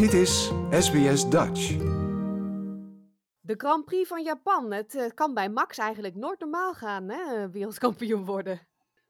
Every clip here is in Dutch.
Dit is SBS Dutch. De Grand Prix van Japan. Het eh, kan bij Max eigenlijk nooit normaal gaan, hè? Wereldkampioen worden.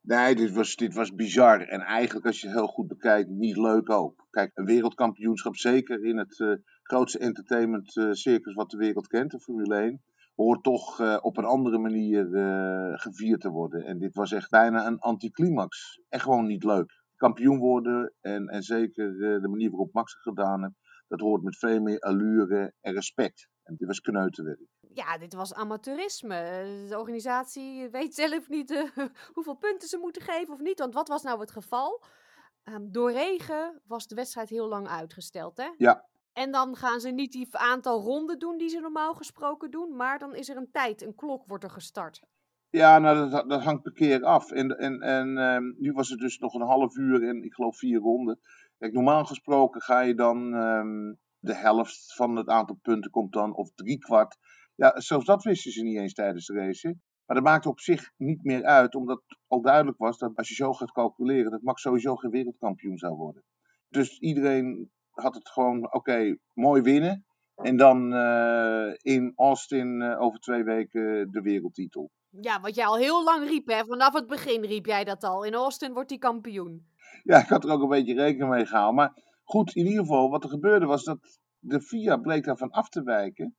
Nee, dit was, dit was bizar. En eigenlijk, als je het heel goed bekijkt, niet leuk ook. Kijk, een wereldkampioenschap, zeker in het eh, grootste entertainment eh, circus wat de wereld kent, de Formule 1, hoort toch eh, op een andere manier eh, gevierd te worden. En dit was echt bijna een anticlimax. Echt gewoon niet leuk. Kampioen worden en, en zeker eh, de manier waarop Max het gedaan heeft, dat hoort met veel meer allure en respect. En dit was kneuterwerk. Ja, dit was amateurisme. De organisatie weet zelf niet eh, hoeveel punten ze moeten geven of niet. Want wat was nou het geval? Ehm, door regen was de wedstrijd heel lang uitgesteld, hè? Ja. En dan gaan ze niet die aantal ronden doen die ze normaal gesproken doen, maar dan is er een tijd, een klok wordt er gestart. Ja, nou, dat, dat hangt per keer af. En, en, en ehm, nu was het dus nog een half uur en ik geloof vier ronden. Normaal gesproken ga je dan ehm, de helft van het aantal punten komt dan, of drie kwart. Ja, zelfs dat wisten ze niet eens tijdens de race. Maar dat maakt op zich niet meer uit, omdat al duidelijk was dat als je zo gaat calculeren, dat Max sowieso geen wereldkampioen zou worden. Dus iedereen had het gewoon, oké, mooi winnen. En dan eh, in Austin eh, over twee weken de wereldtitel. Ja, wat jij al heel lang riep, hè? Vanaf het begin riep jij dat al. In Austin wordt hij kampioen. Ja, ik had er ook een beetje rekening mee gehouden. Maar goed, in ieder geval, wat er gebeurde was dat de FIA bleek daarvan af te wijken.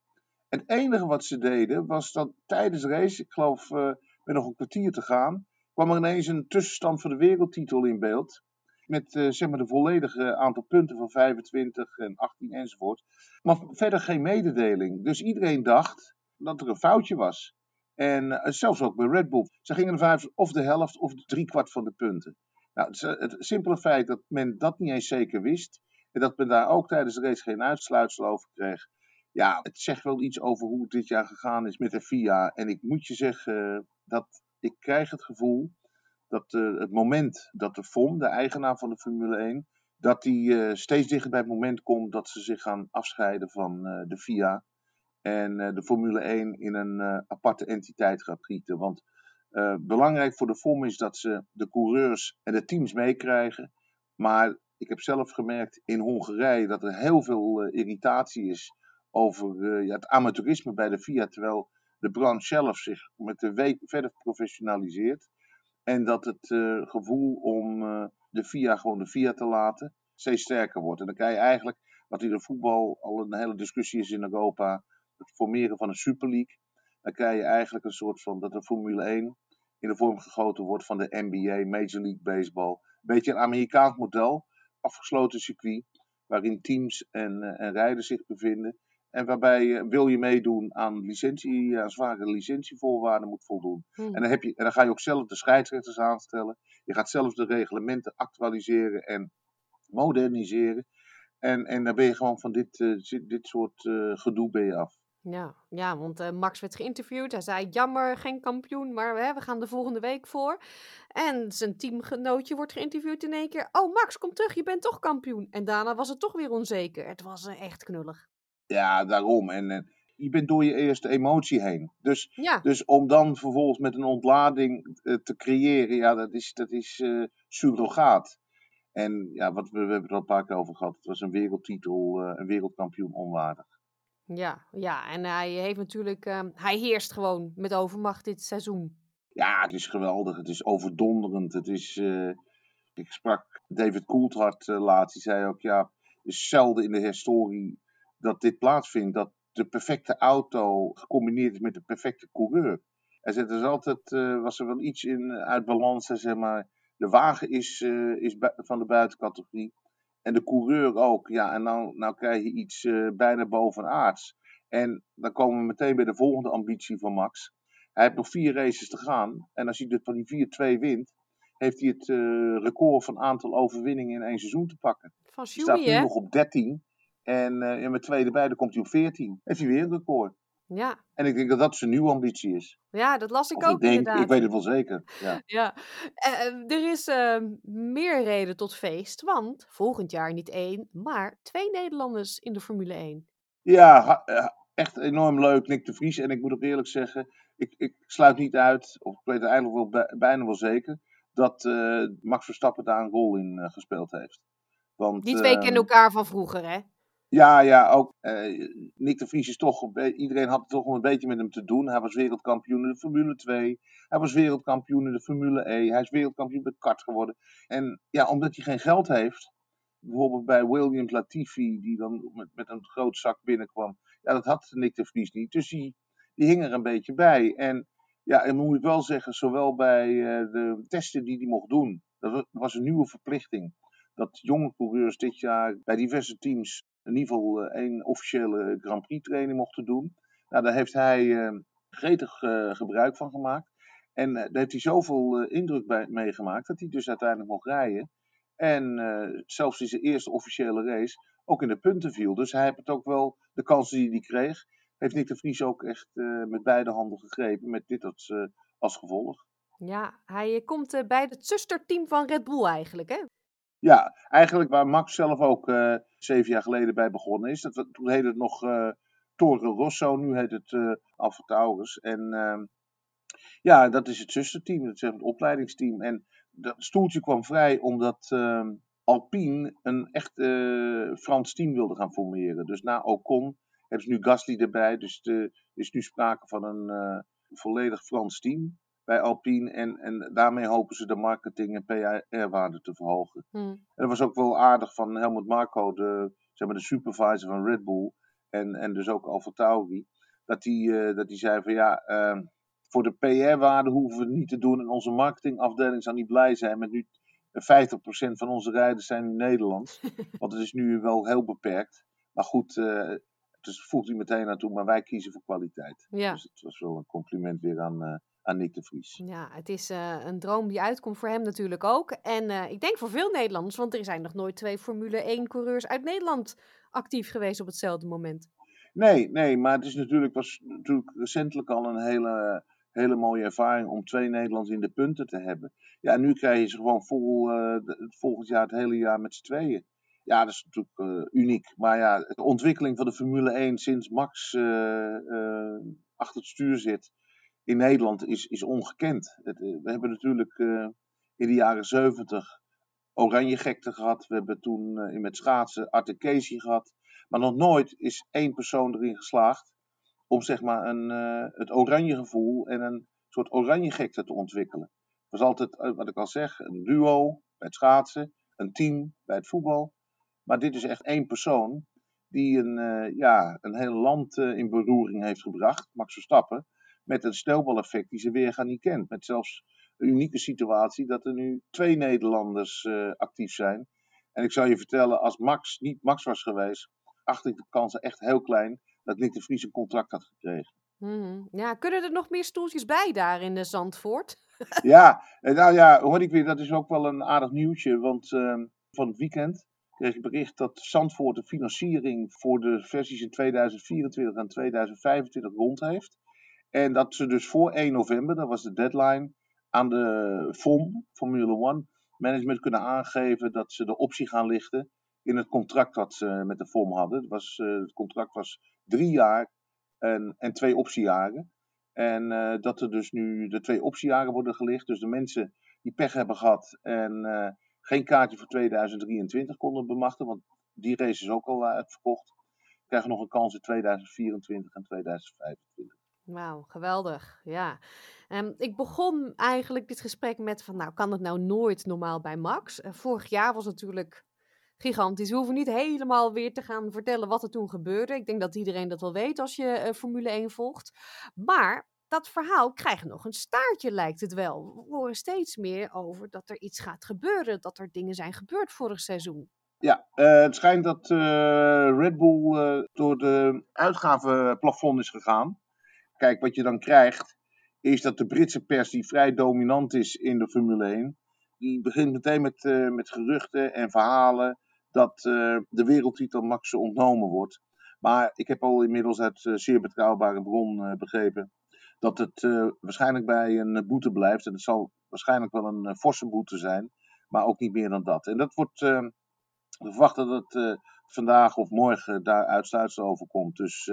Het enige wat ze deden was dat tijdens de race, ik geloof eh, met nog een kwartier te gaan, kwam er ineens een tussenstand voor de wereldtitel in beeld. Met eh, zeg maar de volledige aantal punten van 25 en 18 enzovoort. Maar verder geen mededeling. Dus iedereen dacht dat er een foutje was. En eh, zelfs ook bij Red Bull. Ze gingen ervan uit of de helft of driekwart van de punten. Nou, het, het simpele feit dat men dat niet eens zeker wist. En dat men daar ook tijdens de race geen uitsluitsel over kreeg. Ja, het zegt wel iets over hoe het dit jaar gegaan is met de FIA. En ik moet je zeggen eh, dat ik krijg het gevoel dat eh, het moment dat de FOM, de eigenaar van de Formule 1, dat die eh, steeds dichter bij het moment komt dat ze zich gaan afscheiden van eh, de FIA. En eh, de Formule 1 in een eh, aparte entiteit gaat gieten. Want eh, belangrijk voor de FOM is dat ze de coureurs en de teams meekrijgen. Maar ik heb zelf gemerkt in Hongarije dat er heel veel eh, irritatie is over eh, ja, het amateurisme bij de FIA. Terwijl de branche zelf zich met de week verder professionaliseert. En dat het gevoel om de FIA gewoon de FIA te laten steeds sterker wordt. En dan krijg je eigenlijk, wat in de voetbal al een hele discussie is in Europa, het formeren van een Super League. Dan krijg je eigenlijk een soort van dat de Formule 1 in de vorm gegoten wordt van de NBA, Major League Baseball. Een beetje een Amerikaans model, afgesloten circuit, waarin teams en, eh, en rijders zich bevinden. En waarbij eh, wil je meedoen aan, licentie, aan zware licentievoorwaarden moet voldoen. Hm. En dan, heb je, en dan ga je ook zelf de scheidsrechters aanstellen. Je gaat zelf de reglementen actualiseren en moderniseren. En, en dan ben je gewoon van dit, eh, dit soort eh, gedoe ben je af. Ja, ja want eh, Max werd geïnterviewd. Hij zei: Jammer, geen kampioen, maar hè, we gaan de volgende week voor. En zijn teamgenootje wordt geïnterviewd in één keer. Oh, Max, kom terug, je bent toch kampioen. En daarna was het toch weer onzeker. Het was eh, echt knullig. Ja, daarom. En, en je bent door je eerste emotie heen. Dus, Ja, dus om dan vervolgens met een ontlading eh, te creëren, ja, dat is, dat is eh, surrogaat. En ja, wat we, we hebben het al een paar keer over gehad. Het was een wereldtitel, eh, een wereldkampioen onwaardig. Ja, ja. En hij heeft natuurlijk, ehm, hij heerst gewoon met overmacht dit seizoen. Ja, het is geweldig. Het is overdonderend. Het is. eh, ik sprak David Coulthard eh, laatst. Die zei ook: ja, is zelden in de historie dat dit plaatsvindt. Dat de perfecte auto gecombineerd is met de perfecte coureur. Hij zei: er altijd. eh, was er wel iets in uit balans. Zei maar. De wagen is, is van de buitencategorie. En de coureur ook. Ja, en nou, nou krijg je iets eh, bijna bovenaards. En dan komen we meteen bij de volgende ambitie van Max. Hij heeft nog vier races te gaan. En als hij dit van die 4-2 wint, heeft hij het eh, record van aantal overwinningen in één seizoen te pakken. Van Hij staat nu hè? nog op 13. En eh, in mijn tweede bij, dan komt hij op 14. Heeft hij weer een record. Ja. En ik denk dat dat zijn nieuwe ambitie is. ja, dat las ik ook ik denk, inderdaad. ik weet het wel zeker. Ja. Ja, Eh, eh, er is eh, meer reden tot feest, want volgend jaar niet één, maar twee Nederlanders in de Formule 1. Ja, eh, echt enorm leuk, Nick de Vries. En ik moet ook eerlijk zeggen, ik, ik sluit niet uit, of ik weet het eigenlijk wel bij- bijna wel zeker, dat Max Verstappen daar een rol in gespeeld heeft. Want, Die twee kennen ehm, elkaar van vroeger, hè? Ja, ja, ook uh, Nick de Vries is toch, iedereen had toch een beetje met hem te doen. Hij was wereldkampioen in de Formule 2. Hij was wereldkampioen in de Formule E. Hij is wereldkampioen met kart geworden. En ja, omdat hij geen geld heeft, bijvoorbeeld bij Williams Latifi, die dan met, met een groot zak binnenkwam. Ja, dat had Nick de Vries niet. Dus die, die hing er een beetje bij. En ja, en moet ik wel zeggen, zowel bij uh, de testen die hij mocht doen, dat was een nieuwe verplichting. Dat jonge coureurs dit jaar bij diverse teams in ieder geval uh, één officiële Grand Prix training mochten doen. Nou, daar heeft hij uh, gretig gebruik van gemaakt. En daar heeft hij zoveel indruk bij meegemaakt dat hij dus uiteindelijk mocht rijden. En zelfs in zijn eerste officiële race ook in de punten viel. Dus hij heeft het ook wel, de kansen die hij kreeg, heeft Nick de Vries ook echt met beide handen gegrepen. Met dit als, als gevolg. Ja, hij komt bij het zusterteam van Red Bull eigenlijk, hè? Ja, eigenlijk waar Max zelf ook zeven jaar geleden bij begonnen is. Dat, toen heette het nog Toro Rosso, nu heet het uh, Alfa Taurus. En ehm, ja, dat is het zusterteam, dat is het opleidingsteam. En dat stoeltje kwam vrij omdat ehm, Alpine een echt Frans team wilde gaan formeren. Dus na Ocon hebben ze nu Gasly erbij. Dus er is nu sprake van een uh, volledig Frans team bij Alpine. En, en daarmee hopen ze de marketing en PR-waarde te verhogen. Hmm. En dat was ook wel aardig van Helmut Marko, de, zeg maar de supervisor van Red Bull. En, en dus ook Alfa Tauri. Dat hij uh, dat die zei van ja, uh, voor de PR-waarde hoeven we het niet te doen. En onze marketingafdeling zal niet blij zijn met nu 50% van onze rijders zijn nu Nederlands. Want het is nu wel heel beperkt. Maar goed, uh, dus voegt hij meteen naartoe, maar wij kiezen voor kwaliteit. Ja. Dus het was wel een compliment weer aan, uh, aan Nick de Vries. Ja, het is uh, een droom die uitkomt voor hem natuurlijk ook. En uh, ik denk voor veel Nederlanders, want er zijn nog nooit twee Formule 1-coureurs uit Nederland actief geweest op hetzelfde moment. Nee, nee, maar het is natuurlijk, was natuurlijk recentelijk al een hele, hele mooie ervaring om twee Nederlanders in de punten te hebben. Ja, en nu krijg je ze gewoon vol, volgend jaar het hele jaar met z'n tweeën. Ja, dat is natuurlijk uh, uniek. Maar ja, de ontwikkeling van de Formule 1 sinds Max uh, uh, achter het stuur zit in Nederland is, is ongekend. Het, we hebben natuurlijk in de jaren 70 oranje gekte gehad. We hebben toen met schaatsen Arte Casey gehad. Maar nog nooit is één persoon erin geslaagd om zeg maar een, het oranje gevoel en een soort oranje gekte te ontwikkelen. Het was altijd, wat ik al zeg, een duo bij het schaatsen, een team bij het voetbal. Maar dit is echt één persoon die een, uh, ja, een heel land uh, in beroering heeft gebracht, Max Verstappen, met een sneeuwbaleffect die ze weer gaan niet kent. Met zelfs een unieke situatie dat er nu twee Nederlanders uh, actief zijn. En ik zal je vertellen, als Max niet Max was geweest, acht ik de kansen echt heel klein dat Nick de Vries een contract had gekregen. Mm, ja, kunnen er nog meer stoeltjes bij daar in de Zandvoort? ja, nou ja, hoor ik weer, dat is ook wel een aardig nieuwtje, want ehm, van het weekend kreeg ik bericht dat Zandvoort de financiering voor de versies in 2024 en 2025 rond heeft. En dat ze dus voor 1 november, dat was de deadline, aan de FOM, Formule 1 management kunnen aangeven dat ze de optie gaan lichten in het contract dat ze met de FOM hadden. Het, was, uh, het contract was drie jaar en, en twee optiejaren. En uh, dat er dus nu de twee optiejaren worden gelicht. Dus de mensen die pech hebben gehad en uh, geen kaartje voor 2023 konden bemachtigen, want die race is ook al uh, uitverkocht. Krijgen nog een kans in 2024 en 2025. Wauw, geweldig. Ja. Um, ik begon eigenlijk dit gesprek met van, nou, kan het nou nooit normaal bij Max? Uh, vorig jaar was natuurlijk gigantisch. We hoeven niet helemaal weer te gaan vertellen wat er toen gebeurde. Ik denk dat iedereen dat wel weet als je uh, Formule 1 volgt. Maar dat verhaal krijgt nog een staartje, lijkt het wel. We horen steeds meer over dat er iets gaat gebeuren, dat er dingen zijn gebeurd vorig seizoen. Ja, uh, het schijnt dat uh, Red Bull uh, door de uitgavenplafond is gegaan. Kijk, wat je dan krijgt, is dat de Britse pers, die vrij dominant is in de Formule 1, die begint meteen met, met geruchten en verhalen dat de wereldtitel Max ontnomen wordt. Maar ik heb al inmiddels uit zeer betrouwbare bron begrepen dat het uh, waarschijnlijk bij een boete blijft. En het zal waarschijnlijk wel een uh, forse boete zijn, maar ook niet meer dan dat. En dat wordt, uh, we verwachten dat het vandaag of morgen daar uitsluitsel over komt. Dus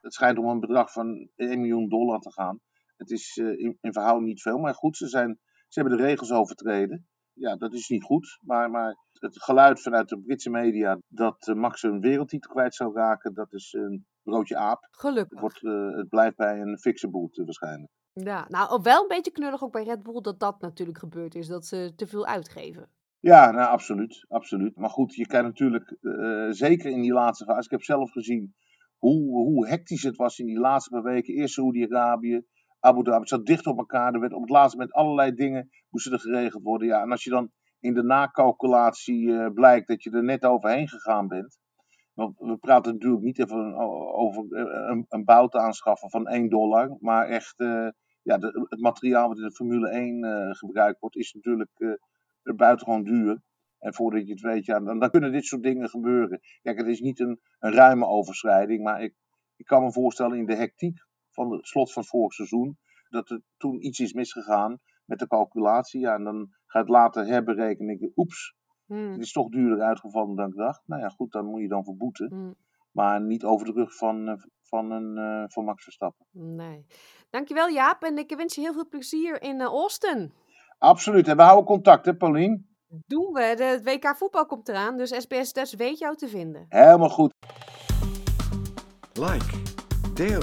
het schijnt om een bedrag van 1 miljoen dollar te gaan. Het is in, in verhouding niet veel, maar goed, ze, zijn, ze hebben de regels overtreden. Ja, dat is niet goed, maar, maar het geluid vanuit de Britse media dat Max een wereldtitel kwijt zou raken, dat is een broodje aap. Gelukkig. Het, wordt, het blijft bij een fikse boete waarschijnlijk. Ja, nou wel een beetje knullig ook bij Red Bull dat dat natuurlijk gebeurd is, dat ze te veel uitgeven. Ja, nou absoluut, absoluut. Maar goed, je kan natuurlijk, uh, zeker in die laatste fase, ik heb zelf gezien hoe, hoe hectisch het was in die laatste paar weken. Eerst Saudi-Arabië, Abu Dhabi, zat dicht op elkaar. Er werd op het laatste moment allerlei dingen moesten er geregeld worden. Ja, en als je dan in de nakalculatie uh, blijkt dat je er net overheen gegaan bent. Want we praten natuurlijk niet even over een, een bout aanschaffen van 1 dollar, maar echt uh, ja, het materiaal wat in de Formule 1 uh, gebruikt wordt, is natuurlijk buitengewoon duur. En voordat je het weet, ja, dan, dan, kunnen dit soort dingen gebeuren. Kijk, het is niet een, een ruime overschrijding, maar ik, ik kan me voorstellen in de hectiek van het slot van vorig seizoen, dat er toen iets is misgegaan met de calculatie. Ja, en dan gaat later herberekenen. Ik, oeps, hmm. het is toch duurder uitgevallen dan ik dacht. Nou ja, goed, dan moet je dan verboeten. Hmm. Maar niet over de rug van, van, een, uh, van Max Verstappen. Nee. Dankjewel Jaap en ik wens je heel veel plezier in uh, Austin. Absoluut. En we houden contact, hè Paulien? Doen we. Het WK voetbal komt eraan, dus SBS Dutch weet jou te vinden. Helemaal goed. Like, deel,